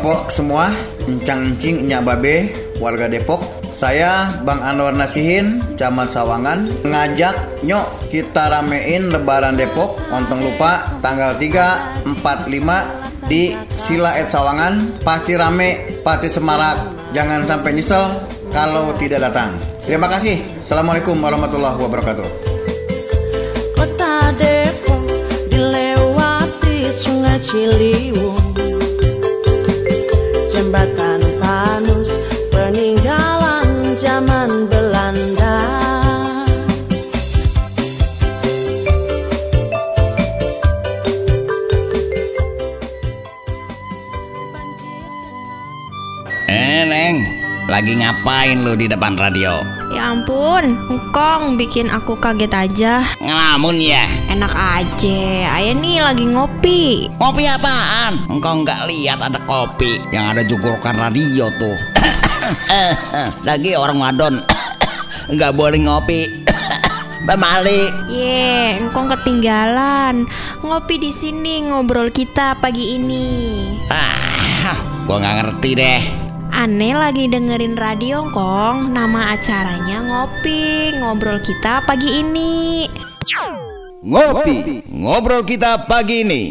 Pok semua, encang-encing, enyak babe, warga Depok. Saya Bang Anwar Nasihin, Camat Sawangan, ngajak nyok kita ramein Lebaran Depok. Ontong lupa tanggal 3, 4, 5 di Sila Ed Sawangan. Pasti rame, pasti semarak. Jangan sampai nyesel kalau tidak datang. Terima kasih. Assalamualaikum warahmatullahi wabarakatuh. Kota Depok dilewati sungai Ciliwung Jembatan Panus peninggalan zaman Belanda Eh, Neng, lagi ngapain lu di depan radio? Ya ampun, engkong bikin aku kaget aja. Ngelamun ya? Enak aja, ayah nih lagi ngopi. Kopi apaan? Engkau nggak lihat ada kopi yang ada jugurukan radio tuh. lagi orang wadon nggak boleh ngopi. Bamali. Ye, engkong ketinggalan. Ngopi di sini ngobrol kita pagi ini. Ah, gua nggak ngerti deh. Aneh lagi dengerin radio kong. Nama acaranya ngopi Ngobrol kita pagi ini. Ngopi, ngobrol kita pagi ini.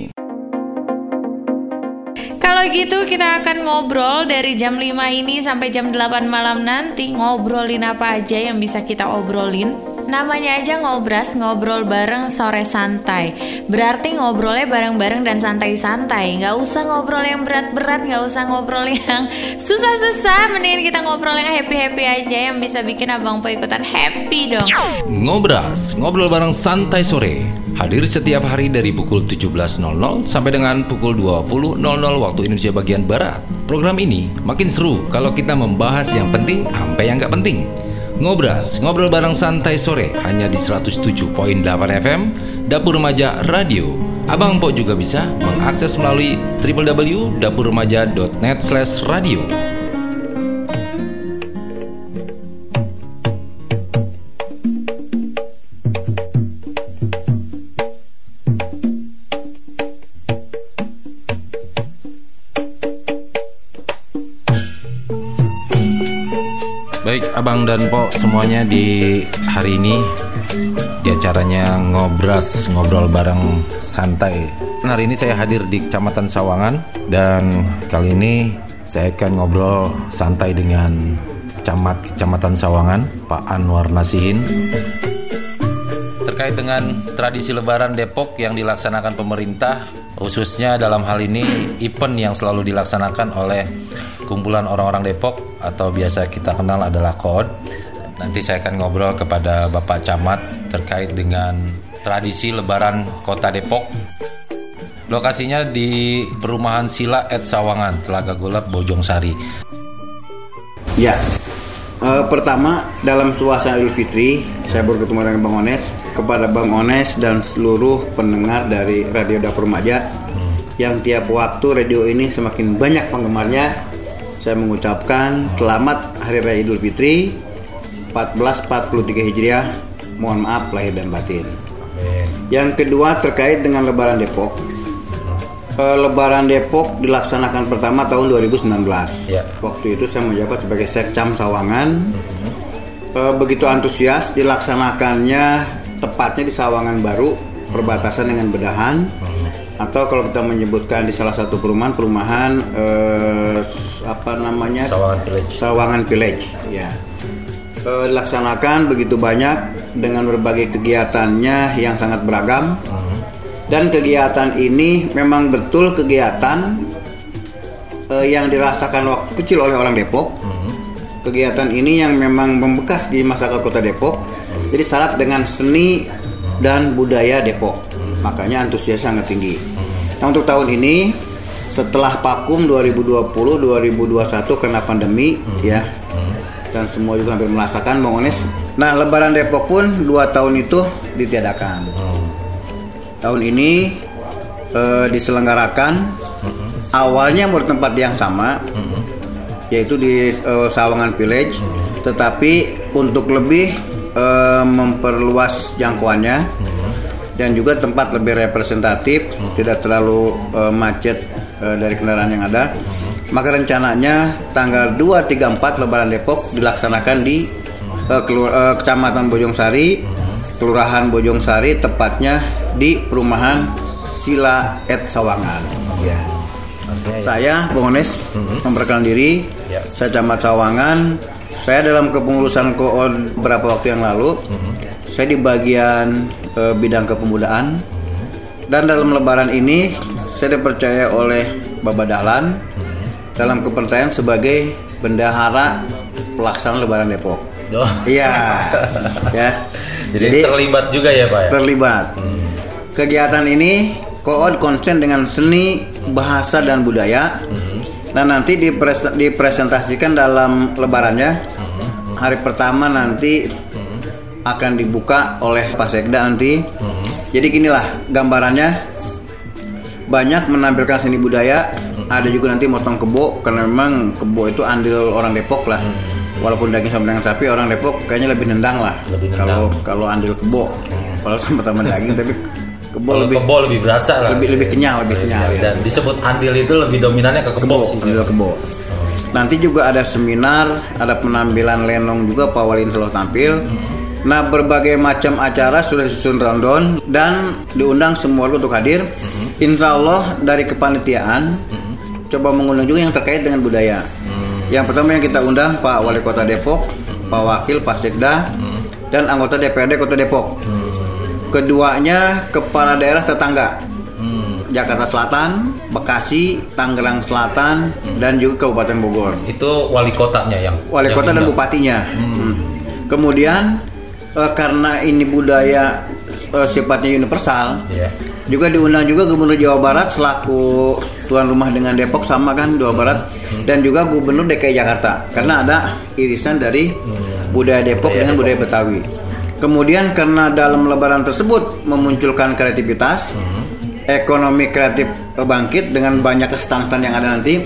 Kalau gitu kita akan ngobrol dari jam 5 ini sampai jam 8 malam nanti. Ngobrolin apa aja yang bisa kita obrolin Namanya aja ngobras, ngobrol bareng sore santai Berarti ngobrolnya bareng-bareng dan santai-santai Nggak usah ngobrol yang berat-berat, nggak usah ngobrol yang susah-susah Mendingan kita ngobrol yang happy-happy aja Yang bisa bikin abang po ikutan happy dong Ngobras, ngobrol bareng santai sore. Hadir setiap hari dari pukul 17.00 sampai dengan pukul 20.00 waktu Indonesia bagian Barat. Program ini makin seru kalau kita membahas yang penting sampai yang nggak penting. Ngobras, ngobrol bareng santai sore hanya di 107.8 FM Dapur Remaja Radio. Abang Po juga bisa mengakses melalui www.dapurremaja.net/radio. Abang dan Po semuanya di hari ini di acaranya ngobras ngobrol bareng santai. Hari ini saya hadir di Kecamatan Sawangan dan kali ini saya akan ngobrol santai dengan Camat Kecamatan Sawangan, Pak Anwar Nasihin. Terkait dengan tradisi Lebaran Depok yang dilaksanakan pemerintah, khususnya dalam hal ini event yang selalu dilaksanakan oleh kumpulan orang-orang Depok atau biasa kita kenal adalah KOD. Nanti saya akan ngobrol kepada Bapak Camat terkait dengan tradisi Lebaran Kota Depok. Lokasinya di perumahan Sila Ed Sawangan, Telaga Golap, Bojong Sari. Ya, Eh, pertama dalam suasana Idul Fitri, saya baru ketemu dengan Bang Ones. Kepada Bang Ones dan seluruh pendengar dari Radio Dapur Remaja yang tiap waktu radio ini semakin banyak penggemarnya, saya mengucapkan selamat Hari Raya Idul Fitri 1443 Hijriah. Mohon maaf lahir dan batin. Yang kedua terkait dengan Lebaran Depok. Eh, Lebaran Depok dilaksanakan pertama tahun 2019. Ya. Waktu itu saya menjabat sebagai Sekcam Sawangan. Eh, begitu antusias dilaksanakannya tepatnya di Sawangan Baru, perbatasan dengan Bedahan. Atau kalau kita menyebutkan di salah satu perumahan, perumahan eh, apa namanya? Sawangan Village. Sawangan Village, ya. Eh, dilaksanakan begitu banyak dengan berbagai kegiatannya yang sangat beragam. Dan kegiatan ini memang betul kegiatan eh, yang dirasakan waktu kecil oleh orang Depok. Kegiatan ini yang memang membekas di masyarakat Kota Depok. Jadi syarat dengan seni dan budaya Depok. Makanya antusias sangat tinggi. Nah, untuk tahun ini setelah Pakum 2020-2021 kena pandemi ya. Dan semua juga hampir merasakan Bang Ones. Nah, Lebaran Depok pun dua tahun itu ditiadakan tahun ini eh, diselenggarakan. Awalnya bertempat yang sama yaitu di eh, Sawangan Village. Tetapi untuk lebih eh, memperluas jangkauannya dan juga tempat lebih representatif tidak terlalu eh, macet eh, dari kendaraan yang ada. Maka rencananya tanggal 2, 3, 4 Lebaran Depok dilaksanakan di eh, kelur- eh, Kecamatan Bojongsari, Kelurahan Bojongsari, tepatnya di perumahan Sila Et Sawangan. Ya. Saya Bung Ones memperkenalkan diri. Ya. Saya Camat Sawangan. Saya dalam kepengurusan koon beberapa waktu yang lalu. Saya di bagian eh, bidang kepemudaan. Dan dalam lebaran ini saya dipercaya oleh Bapak Dahlan dalam kepercayaan sebagai bendahara pelaksana lebaran Depok. Oh. Iya. ya. Jadi, terlibat juga ya Pak ya? terlibat. Kegiatan ini koon konsen dengan seni, bahasa dan budaya. Nah nanti dipres- dipresentasikan dalam lebarannya. Hari pertama nanti akan dibuka oleh Pak Sekda nanti. Jadi ginilah gambarannya. Banyak menampilkan seni budaya. Ada juga nanti motong kebo karena memang kebo itu andil orang Depok lah. Walaupun daging sama dengan sapi orang Depok kayaknya lebih nendang lah. Kalau kalau andil kebo. Kalau sama-sama daging tapi kebo lebih kebo lebih berasa lah. lebih lebih kenyal, lebih kenyal ya. Dan disebut andil itu lebih dominannya ke kebo, kebo, sih. andil kebo. Nanti juga ada seminar, ada penampilan lenong juga Pak Wali selalu tampil. Nah berbagai macam acara sudah disusun rundown dan diundang semua untuk hadir. Insya Allah dari kepanitiaan coba mengundang juga yang terkait dengan budaya. Yang pertama yang kita undang Pak Wali Kota Depok, Pak Wakil, Pak Sekda, dan anggota DPRD Kota Depok. Keduanya kepala daerah tetangga. Jakarta Selatan, Bekasi, Tangerang Selatan, dan juga Kabupaten Bogor. Itu wali kotanya yang Wali yang kota dan diundang. bupatinya. Hmm. Kemudian eh, karena ini budaya eh, sifatnya universal, Iya. juga diundang juga Gubernur Jawa Barat selaku tuan rumah dengan Depok sama kan Jawa Barat dan juga Gubernur DKI Jakarta karena ada irisan dari budaya Depok dengan budaya Betawi. Kemudian karena dalam lebaran tersebut memunculkan kreativitas, ekonomi kreatif bangkit dengan banyak kestantan yang ada nanti,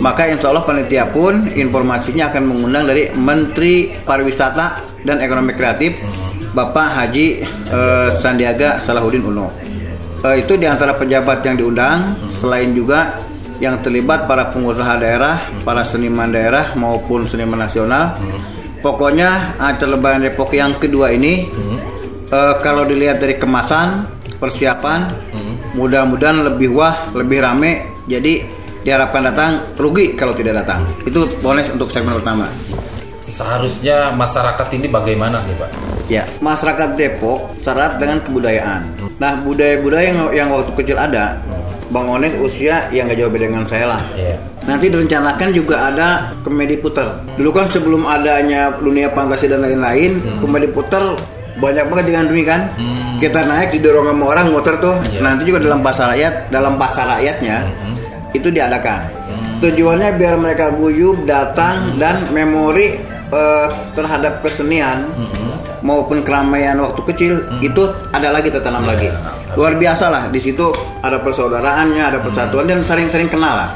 maka insya Allah panitia pun informasinya akan mengundang dari Menteri Pariwisata dan Ekonomi Kreatif Bapak Haji eh, Sandiaga Salahuddin Uno. Eh, itu di antara pejabat yang diundang, selain juga yang terlibat para pengusaha daerah, para seniman daerah maupun seniman nasional. Pokoknya acara Lebaran Depok yang kedua ini, eh, kalau dilihat dari kemasan, persiapan, mudah-mudahan lebih wah, lebih rame. Jadi diharapkan datang, rugi kalau tidak datang. Itu bonus untuk segmen pertama. Seharusnya masyarakat ini bagaimana nih Pak? Ya, masyarakat Depok syarat dengan kebudayaan. Nah, budaya-budaya yang, yang waktu kecil ada, Bang Onek usia yang gak jauh beda dengan saya lah. Iya. Nanti direncanakan juga ada komedi puter. Dulu kan sebelum adanya dunia fantasi dan lain-lain, komedi puter banyak banget digandrungi kan. Kita naik didorong sama orang motor tuh. Nanti juga dalam pasar rakyat, dalam pasar rakyatnya itu diadakan. Tujuannya biar mereka guyup datang dan memori eh, terhadap kesenian maupun keramaian waktu kecil itu ada lagi tertanam lagi. Luar biasa lah di situ ada persaudaraannya, ada persatuan dan sering-sering kenal lah.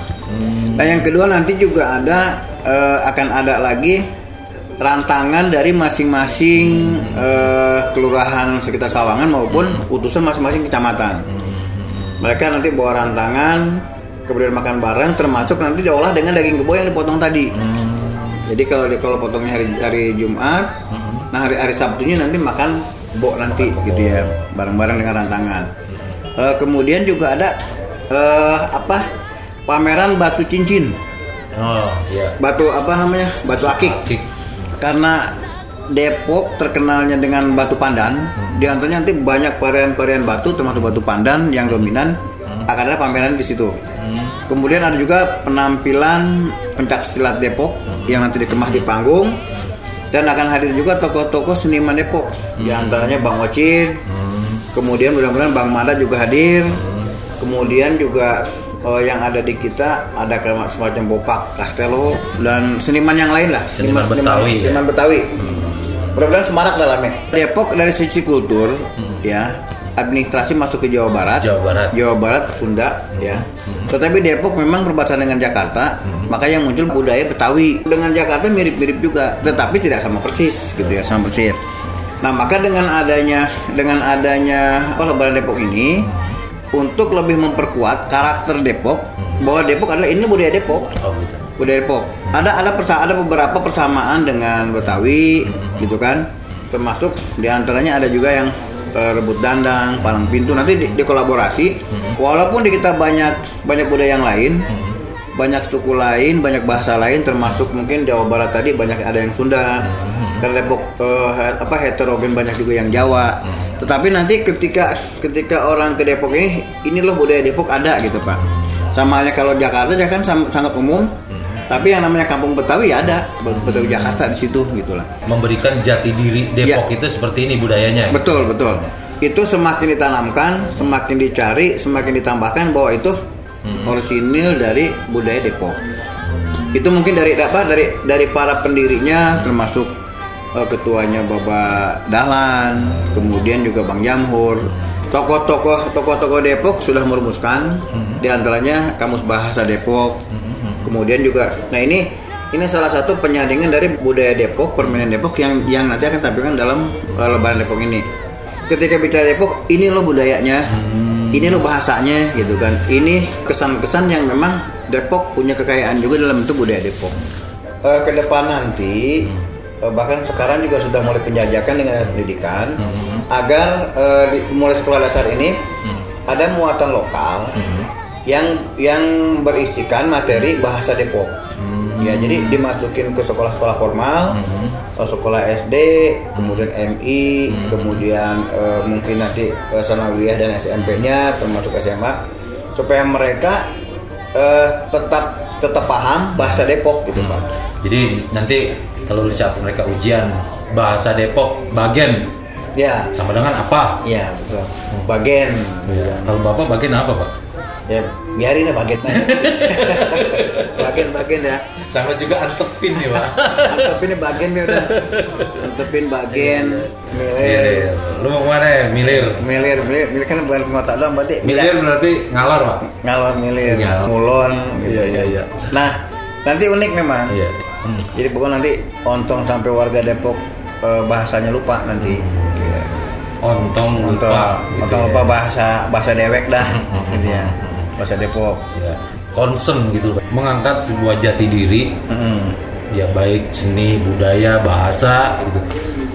Dan yang kedua nanti juga ada eh, akan ada lagi rantangan dari masing-masing eh, kelurahan sekitar Sawangan maupun utusan masing-masing kecamatan. Mereka nanti bawa rantangan, kemudian makan bareng, termasuk nanti diolah dengan daging kebo yang dipotong tadi. Jadi kalau kalau potongnya hari, hari Jumat, nah hari hari Sabtunya nanti makan kebo nanti gitu ya, bareng-bareng dengan rantangan. Eh, kemudian juga ada eh, apa? Pameran batu cincin, Oh iya. batu apa namanya, batu akik. Cik. karena Depok terkenalnya dengan batu pandan di antaranya nanti banyak varian-varian batu termasuk batu pandan yang dominan akan ada pameran di situ. Kemudian ada juga penampilan pencak silat Depok yang nanti dikemas di panggung dan akan hadir juga tokoh-tokoh seniman Depok. Di antaranya Bang Ocin kemudian mudah-mudahan Bang Mada juga hadir. Kemudian juga eh, yang ada di kita ada kayak semacam Bopak Castello dan seniman yang lain lah. Seniman Betawi, ya? seniman Betawi. Mudah-mudahan semarak dalamnya. Depok dari sisi kultur ya administrasi masuk ke Jawa Barat. Jawa Barat. Jawa Barat Sunda ya. Tetapi Depok memang perbatasan dengan Jakarta maka yang muncul budaya Betawi. Dengan Jakarta mirip-mirip juga tetapi tidak sama persis gitu ya sama persis. Nah maka dengan adanya dengan adanya apa Lebaran Depok ini untuk lebih memperkuat karakter Depok bahwa Depok adalah ini budaya Depok. Oh gitu. budaya Depok. Ada ada persa ada beberapa persamaan dengan Betawi gitu kan. Termasuk di antaranya ada juga yang eh, rebut dandang palang pintu nanti di, dikolaborasi. Walaupun di kita banyak banyak budaya yang lain banyak suku lain banyak bahasa lain termasuk mungkin Jawa Barat tadi banyak ada yang Sunda. Karena Depok eh, he- apa heterogen banyak juga yang Jawa. Tetapi nanti ketika ketika orang ke Depok ini ini loh budaya Depok ada gitu pak. Sama halnya kalau Jakarta ya kan sangat umum tapi yang namanya kampung Betawi ya ada Betawi Jakarta di situ gitulah. Memberikan jati diri Depok itu seperti ini budayanya. betul betul. Itu semakin ditanamkan semakin dicari semakin ditambahkan bahwa itu orisinil dari budaya Depok. Itu mungkin dari apa dari dari para pendirinya termasuk eh, ketuanya Bapak Dahlan kemudian juga Bang Jamhur. Tokoh-tokoh tokoh-tokoh Depok sudah merumuskan di antaranya kamus bahasa Depok kemudian juga nah ini ini salah satu penyandingan dari budaya Depok permainan Depok yang yang nanti akan tampilkan dalam eh, Lebaran Depok ini. Ketika bicara Depok ini loh budayanya ini loh bahasanya gitu kan. Ini kesan-kesan yang memang Depok punya kekayaan juga dalam bentuk budaya Depok. Eh, ke depan nanti eh, bahkan sekarang juga sudah mulai penjajakan dengan pendidikan agar eh, di, mulai sekolah dasar ini ada muatan lokal yang yang berisikan materi bahasa Depok. Ya jadi dimasukin ke sekolah-sekolah formal eh, sekolah SD kemudian MI kemudian eh, mungkin nanti eh, sanawiyah dan SMP-nya termasuk SMA supaya mereka eh, tetap tetap paham bahasa Depok gitu pak. Jadi nanti kalau saat mereka ujian bahasa Depok bagian ya. Sama dengan apa? ya betul. Bagian Kalau Bapak bagian apa, Pak? Ya biarin ya bagian bagian bagian ya Sama juga antepin nih, Pak. antepin bagian ya udah antepin bagian milir. Lu mau ke mana ya? Milir. milir milir milir kan bukan kota doang berarti Milir berarti ngalor, Pak. ngalor milir Ngalor. ngulon gitu Iya, iya, iya. nah nanti unik memang Iya. Hmm. jadi pokoknya nanti ontong sampai warga Depok eh, bahasanya lupa nanti Iya. Ontong ontong lupa. gitu ontong ya. lupa bahasa bahasa dewek dah gitu ya bahasa Depok Ya. Concern gitu. Mengangkat sebuah jati diri Mm. ya baik seni budaya bahasa gitu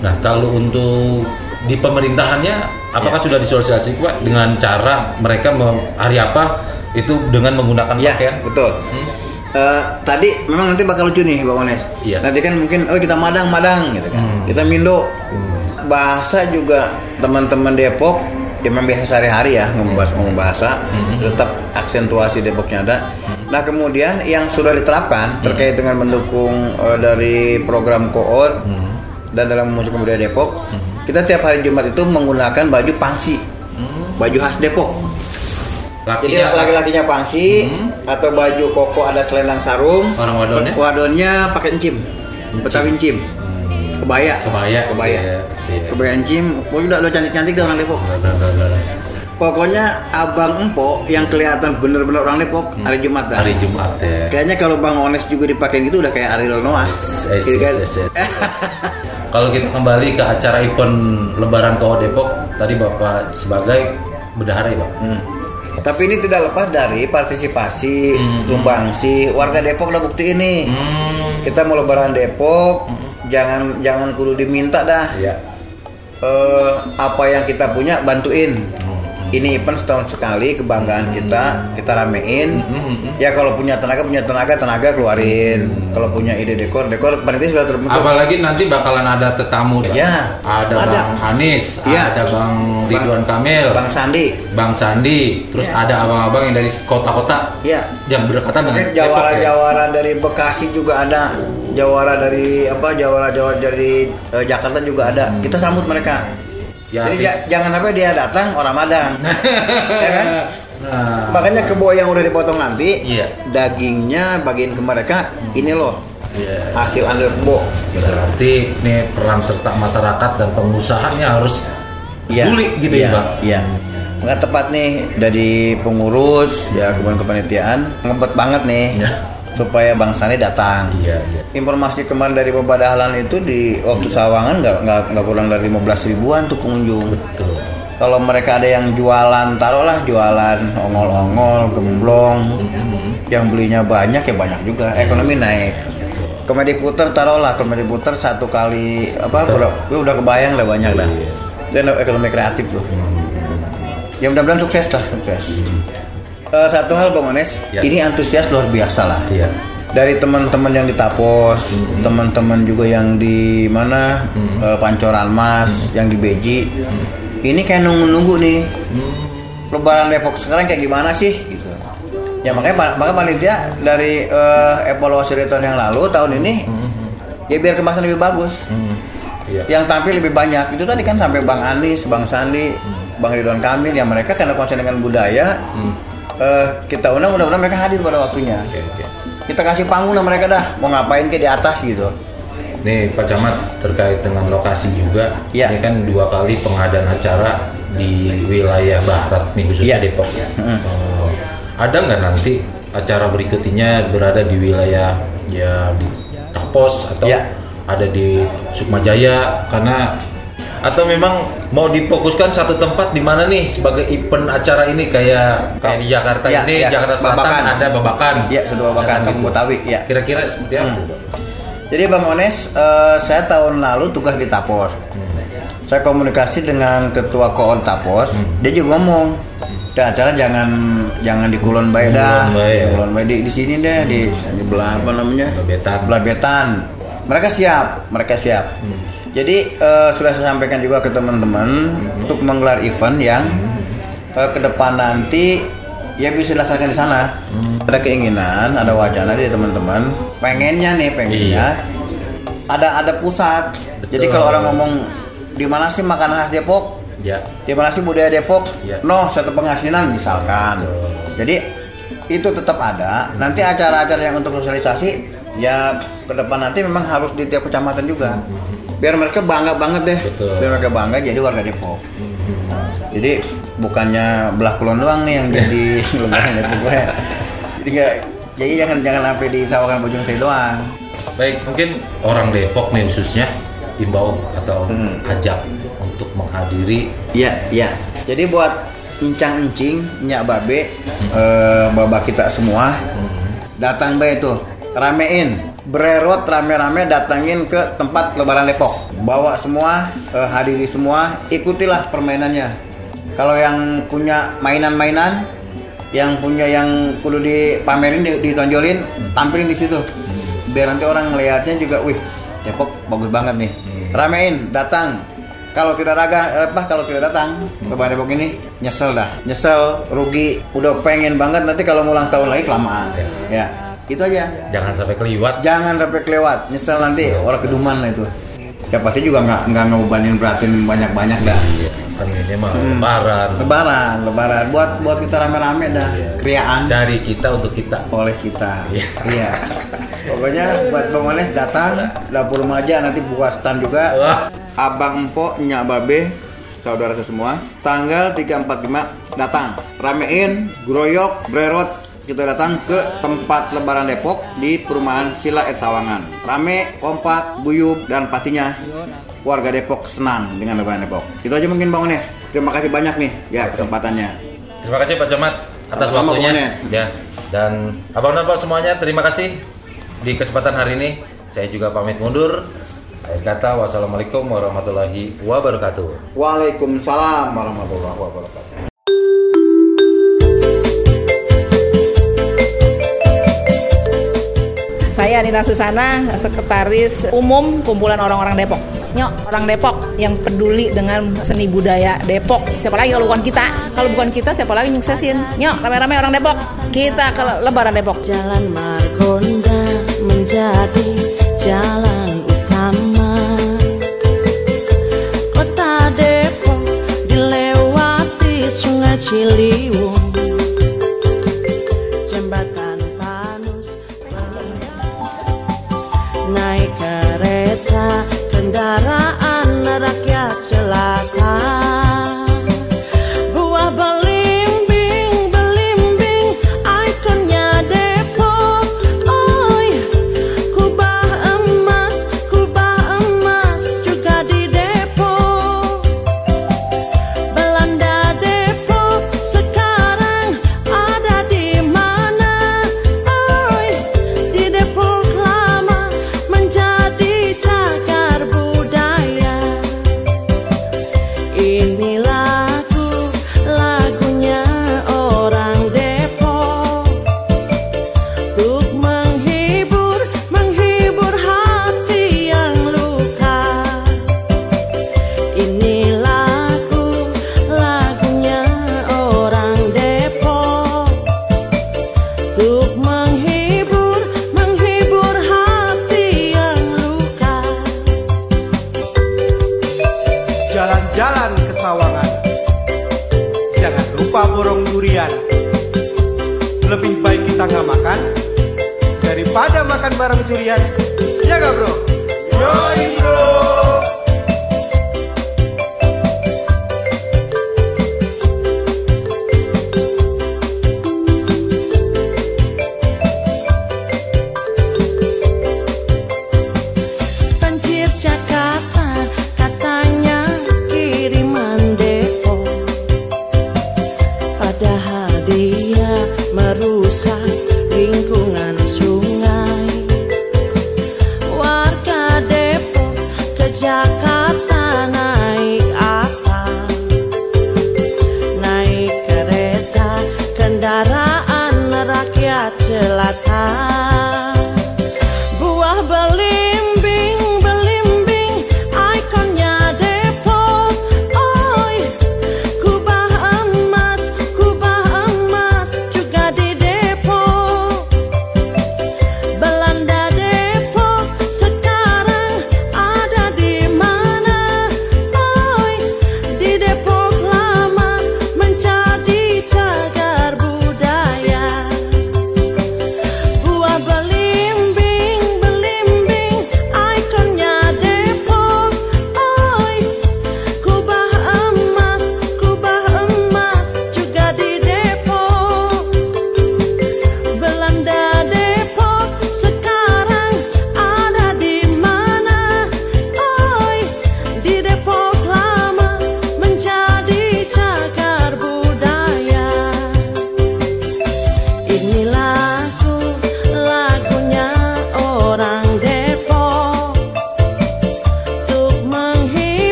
nah kalau untuk di pemerintahannya apakah Ya. sudah disosialisasi Pak dengan cara mereka hari apa itu dengan menggunakan Ya, pakaian betul. Eh, tadi memang nanti bakal lucu nih Bang Ones. Iya. Nanti kan mungkin oh kita Madang Madang gitu kan. Kita Mindo. Bahasa juga teman-teman Depok ya memang biasa sehari-hari ya membahas ngomong bahasa tetap aksentuasi Depoknya ada. Nah kemudian yang sudah diterapkan terkait dengan mendukung eh, dari program koot dan dalam musik budaya Depok, kita tiap hari Jumat itu menggunakan baju pangsi, baju khas Depok. Jadi lakinya laki-lakinya pangsi atau baju koko ada selendang sarung. orang wadonnya Wadonnya pakai encim. Betawi encim. Kebaya. kebaya Kebaya. Iya, iya. Kebaya encim. Pokoknya udah udah cantik-cantik dah orang Depok. Pokoknya abang empo yang kelihatan bener-bener orang Depok hari Jumat dah. hari Jumat ya Kayaknya kalau Bang Ones juga dipakai gitu udah kayak Ariel Noah. Yes, yes, Gitu kan? yes, yes, yes. kalau kita kembali ke acara event Lebaran Kau Depok tadi Bapak sebagai bendahara ya Pak Hmm. Tapi ini tidak lepas dari partisipasi, sumbangsi warga Depok udah bukti ini. hmm. Kita mau lebaran Depok, jangan jangan kudu diminta dah. ya eh, apa yang kita punya bantuin. Ini event setahun sekali kebanggaan kita, kita ramein. Ya kalau punya tenaga punya tenaga tenaga keluarin. Kalau punya ide dekor dekor panitia sudah terbentuk. apalagi nanti bakalan ada tetamu. Ya, ada, ada. Bang Anies Ya. ada Bang Ridwan Kamil Bang Sandi. Bang Sandi terus Ya. ada abang-abang yang dari kota-kota Ya. yang berdekatan dengan Depok ya. jawara-jawara dari Bekasi juga ada. Jawara dari apa? Jawara-jawara dari eh, Jakarta juga ada. Kita sambut mereka. Ya, Jadi ja- jangan sampai dia datang orang Madang. ya kan? Nah, Makanya kebo yang udah dipotong nanti, Iya. dagingnya bagiin ke mereka. Ini loh Iya. hasil andel kebo. berarti ini peran serta masyarakat dan pengusahanya harus Iya. Guli gitu iya, ya, Bang? Iya. Nggak tepat nih dari pengurus ya kemudian kepanitiaan ngebet banget nih Iya. Supaya Bang Sani datang. Iya, iya. Informasi kemarin dari Bapak Dahlan itu di waktu Sawangan nggak nggak kurang dari 15 ribuan tuh pengunjung. Betul. kalau mereka ada yang jualan taruhlah jualan ongol-ongol gemblong. Yang belinya banyak ya banyak juga. Ekonomi naik. Komedi puter taruhlah komedi puter satu kali apa berapa? Ya udah kebayang lah banyak lah. Dan ekonomi kreatif tuh. Ya mudah-mudahan sukses lah sukses Eh, satu hal bang Ones Ya. ini antusias luar biasa lah Iya. dari teman-teman yang di Tapos, teman-teman juga yang di mana eh, Pancoran Mas, yang di Beji, ini kayak nunggu-nunggu nih. Lebaran Depok sekarang kayak gimana sih? Gitu. Ya makanya maka panitia dari eh, evaluasi dari tahun yang lalu tahun ini ya biar kemasan lebih bagus. Iya. Yang tampil lebih banyak itu tadi kan sampai Bang Anies, Bang Sandi, Bang Ridwan Kamil yang mereka karena konsen dengan budaya eh, kita undang mudah-mudahan mereka hadir pada waktunya Oke, oke. kita kasih panggung lah mereka dah mau ngapain ke di atas gitu Nih Pak Camat terkait dengan lokasi juga, Iya. ini kan dua kali pengadaan acara di wilayah barat nih khususnya Iya. Depok. Oh, ada nggak nanti acara berikutnya berada di wilayah ya di Tapos atau Iya. ada di Sukmajaya karena atau memang mau difokuskan satu tempat di mana nih sebagai event acara ini kayak kayak di Jakarta Iya, ini iya. Jakarta Selatan Babakan. ada Babakan. Iya, sudah Babakan, gitu. Betawi, iya. Kira-kira seperti apa? Bang? jadi Bang Ones eh, saya tahun lalu tugas di Tapos saya komunikasi dengan ketua koon Tapos dia juga ngomong "Dah, acara jangan jangan di Kulon Bay dah Di ya. Kulon Bay di, di sini deh di di belah apa namanya Belabetan. belah betan mereka siap mereka siap jadi eh, sudah saya sampaikan juga ke teman-teman untuk menggelar event yang eh, ke depan nanti ya bisa dilaksanakan di sana. Ada keinginan, ada wacana dari teman-teman, pengennya nih, pengennya ada ada pusat. Jadi Betul. kalau orang ngomong di mana sih makanan khas Depok? Ya. Di mana sih budaya Depok? Ya. No, satu penghasilan misalkan. Jadi itu tetap ada. Nanti acara-acara yang untuk sosialisasi ya ke depan nanti memang harus di tiap kecamatan juga. Biar mereka bangga banget deh. Betul. Biar mereka bangga jadi warga Depok. Jadi bukannya belah kulon doang nih yang jadi lebaran Depok gue. Jadi nggak jadi jangan jangan sampai di sawangan bojong saya doang. Baik, mungkin orang Depok nih khususnya imbau atau ajak untuk menghadiri Iya, iya. Jadi buat encang-encing, nyak babe, eh, baba kita semua, datang bae tuh, ramein, bererot rame-rame datangin ke tempat Lebaran Depok. Bawa semua, eh, hadiri semua, ikutilah permainannya. Kalau yang punya mainan-mainan, yang punya yang kudu dipamerin, di- ditonjolin, tampilin di situ. Biar nanti orang ngelihatnya juga, wih, Depok bagus banget nih. Ramein, datang, kalau tidak raga apa kalau tidak datang Bang Depok ini nyesel dah nyesel rugi udah pengen banget nanti kalau ulang tahun lagi kelamaan ya itu aja. Jangan sampai keliwat. Jangan sampai kelewat. Nyesel nanti orang keduman lah itu. Ya pasti juga nggak nggak ngebebanin beratin banyak banyak dah kan ini mah lebaran. Lebaran lebaran. Buat buat kita rame-rame dah. Kriaan. Dari kita untuk kita. Oleh kita. Iya. iya. Pokoknya buat Bang datang dapur remaja nanti buka stand juga. Wah. abang empok nyak babe saudara semua. Tanggal 345 datang. Ramein groyok brerot kita datang ke tempat lebaran Depok di perumahan Sila et Sawangan. Rame kompak guyub dan pastinya warga Depok senang dengan lebaran Depok. Itu aja mungkin Bang Ones. Terima kasih banyak nih ya kesempatannya. Terima kasih Pak Camat atas Sama-sama, waktunya. Ya dan abang dan Pak semuanya terima kasih di kesempatan hari ini. Saya juga pamit mundur. Akhir kata wassalamualaikum warahmatullahi wabarakatuh. Waalaikumsalam warahmatullahi wabarakatuh Saya Nina Susana, Sekretaris Umum Kumpulan Orang-Orang Depok. Nyok, orang Depok yang peduli dengan seni budaya Depok. Siapa lagi kalau bukan kita? Kalau bukan kita, siapa lagi nyuksesin? Nyok, rame-rame orang Depok. Kita ke Lebaran Depok. Jalan Margonda menjadi jalan Ciliwung Naik